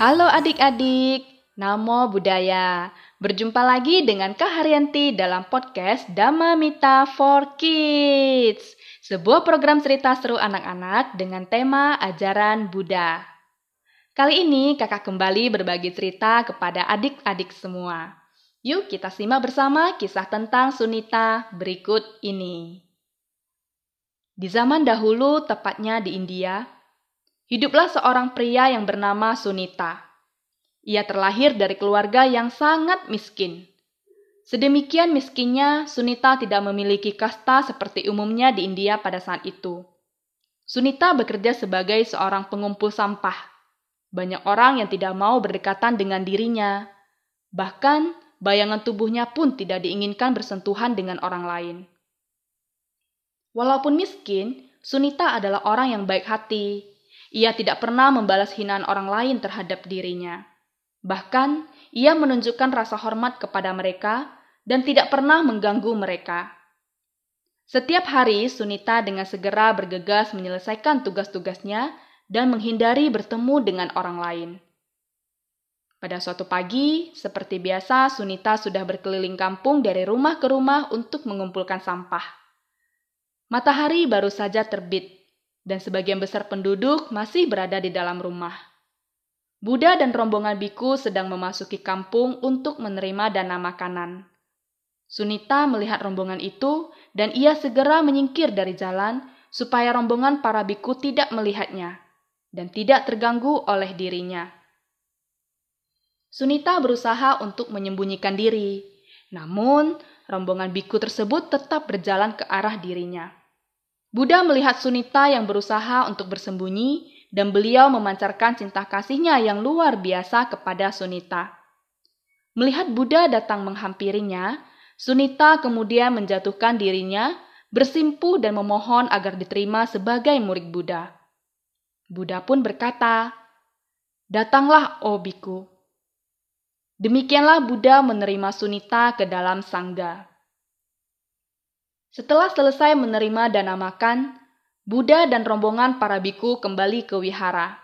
Halo adik-adik, Namo Buddhaya. Berjumpa lagi dengan Kak Haryanti dalam podcast Dhamma Mita for Kids. Sebuah program cerita seru anak-anak dengan tema ajaran Buddha. Kali ini kakak kembali berbagi cerita kepada adik-adik semua. Yuk kita simak bersama kisah tentang Sunita berikut ini. Di zaman dahulu, tepatnya di India, hiduplah seorang pria yang bernama Sunita. Ia terlahir dari keluarga yang sangat miskin. Sedemikian miskinnya, Sunita tidak memiliki kasta seperti umumnya di India pada saat itu. Sunita bekerja sebagai seorang pengumpul sampah. Banyak orang yang tidak mau berdekatan dengan dirinya. Bahkan, bayangan tubuhnya pun tidak diinginkan bersentuhan dengan orang lain. Walaupun miskin, Sunita adalah orang yang baik hati. Ia tidak pernah membalas hinaan orang lain terhadap dirinya. Bahkan, ia menunjukkan rasa hormat kepada mereka dan tidak pernah mengganggu mereka. Setiap hari, Sunita dengan segera bergegas menyelesaikan tugas-tugasnya dan menghindari bertemu dengan orang lain. Pada suatu pagi, seperti biasa, Sunita sudah berkeliling kampung dari rumah ke rumah untuk mengumpulkan sampah. Matahari baru saja terbit, dan sebagian besar penduduk masih berada di dalam rumah. Buddha dan rombongan biku sedang memasuki kampung untuk menerima dana makanan. Sunita melihat rombongan itu, dan ia segera menyingkir dari jalan supaya rombongan para biku tidak melihatnya dan tidak terganggu oleh dirinya. Sunita berusaha untuk menyembunyikan diri, namun rombongan biku tersebut tetap berjalan ke arah dirinya. Buddha melihat Sunita yang berusaha untuk bersembunyi dan beliau memancarkan cinta kasihnya yang luar biasa kepada Sunita. Melihat Buddha datang menghampirinya, Sunita kemudian menjatuhkan dirinya, bersimpuh dan memohon agar diterima sebagai murid Buddha. Buddha pun berkata, Datanglah, oh biku. Demikianlah Buddha menerima Sunita ke dalam sangga. Setelah selesai menerima dana makan, Buddha dan rombongan para biku kembali ke wihara.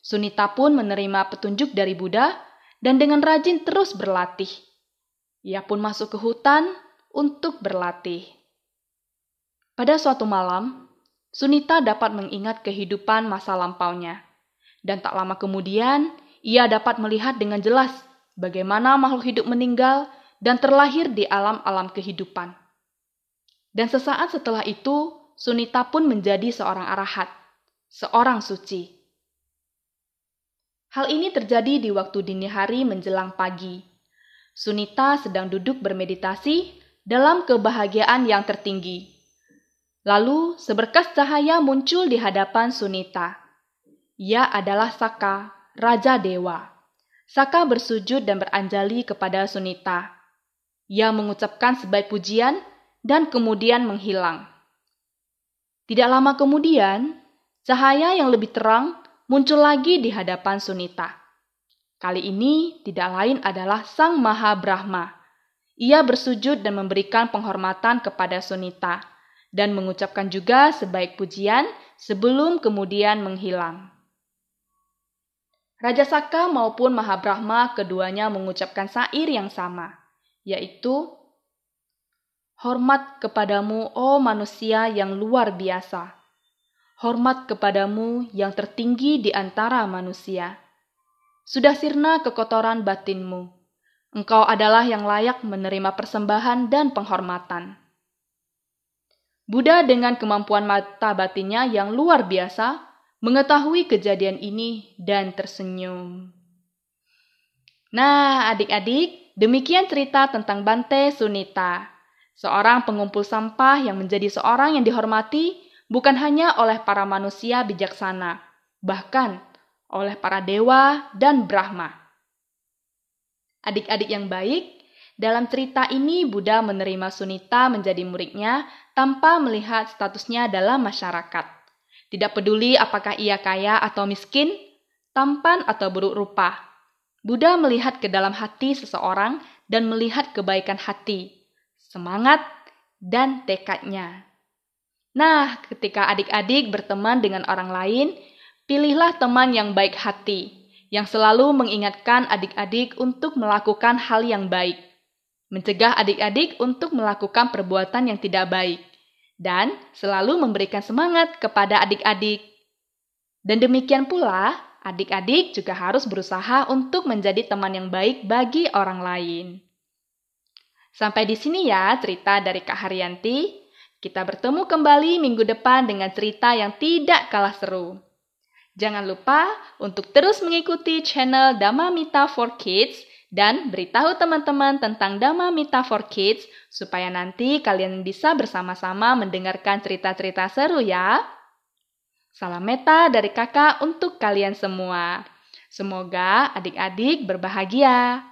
Sunita pun menerima petunjuk dari Buddha dan dengan rajin terus berlatih. Ia pun masuk ke hutan untuk berlatih. Pada suatu malam, Sunita dapat mengingat kehidupan masa lampaunya. Dan tak lama kemudian, ia dapat melihat dengan jelas bagaimana makhluk hidup meninggal dan terlahir di alam-alam kehidupan. Dan sesaat setelah itu, Sunita pun menjadi seorang arahat, seorang suci. Hal ini terjadi di waktu dini hari menjelang pagi. Sunita sedang duduk bermeditasi dalam kebahagiaan yang tertinggi. Lalu seberkas cahaya muncul di hadapan Sunita. Ia adalah Saka, Raja Dewa. Saka bersujud dan beranjali kepada Sunita. Ia mengucapkan sebaik pujian dan kemudian menghilang. Tidak lama kemudian, cahaya yang lebih terang muncul lagi di hadapan Sunita. Kali ini tidak lain adalah Sang Maha Brahma. Ia bersujud dan memberikan penghormatan kepada Sunita dan mengucapkan juga sebaik pujian sebelum kemudian menghilang. Raja Saka maupun Mahabrahma keduanya mengucapkan sair yang sama, yaitu Hormat kepadamu, oh manusia yang luar biasa. Hormat kepadamu yang tertinggi di antara manusia. Sudah sirna kekotoran batinmu. Engkau adalah yang layak menerima persembahan dan penghormatan. Buddha dengan kemampuan mata batinnya yang luar biasa mengetahui kejadian ini dan tersenyum. Nah, adik-adik, demikian cerita tentang Bante Sunita. Seorang pengumpul sampah yang menjadi seorang yang dihormati bukan hanya oleh para manusia bijaksana, bahkan oleh para dewa dan Brahma. Adik-adik yang baik, dalam cerita ini Buddha menerima Sunita menjadi muridnya tanpa melihat statusnya dalam masyarakat. Tidak peduli apakah ia kaya atau miskin, tampan atau buruk rupa. Buddha melihat ke dalam hati seseorang dan melihat kebaikan hati, semangat, dan tekadnya. Nah, ketika adik-adik berteman dengan orang lain, pilihlah teman yang baik hati, yang selalu mengingatkan adik-adik untuk melakukan hal yang baik, mencegah adik-adik untuk melakukan perbuatan yang tidak baik, dan selalu memberikan semangat kepada adik-adik. Dan demikian pula, adik-adik juga harus berusaha untuk menjadi teman yang baik bagi orang lain. Sampai di sini ya cerita dari Kak Haryanti. Kita bertemu kembali minggu depan dengan cerita yang tidak kalah seru. Jangan lupa untuk terus mengikuti channel Dama Mita for Kids dan beritahu teman-teman tentang Dama Mita for Kids supaya nanti kalian bisa bersama-sama mendengarkan cerita-cerita seru ya. Salam meta dari kakak untuk kalian semua. Semoga adik-adik berbahagia.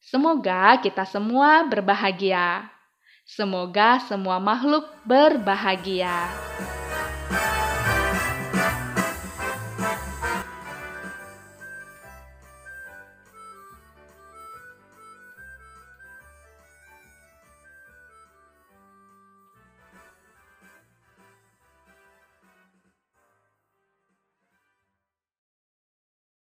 Semoga kita semua berbahagia. Semoga semua makhluk berbahagia.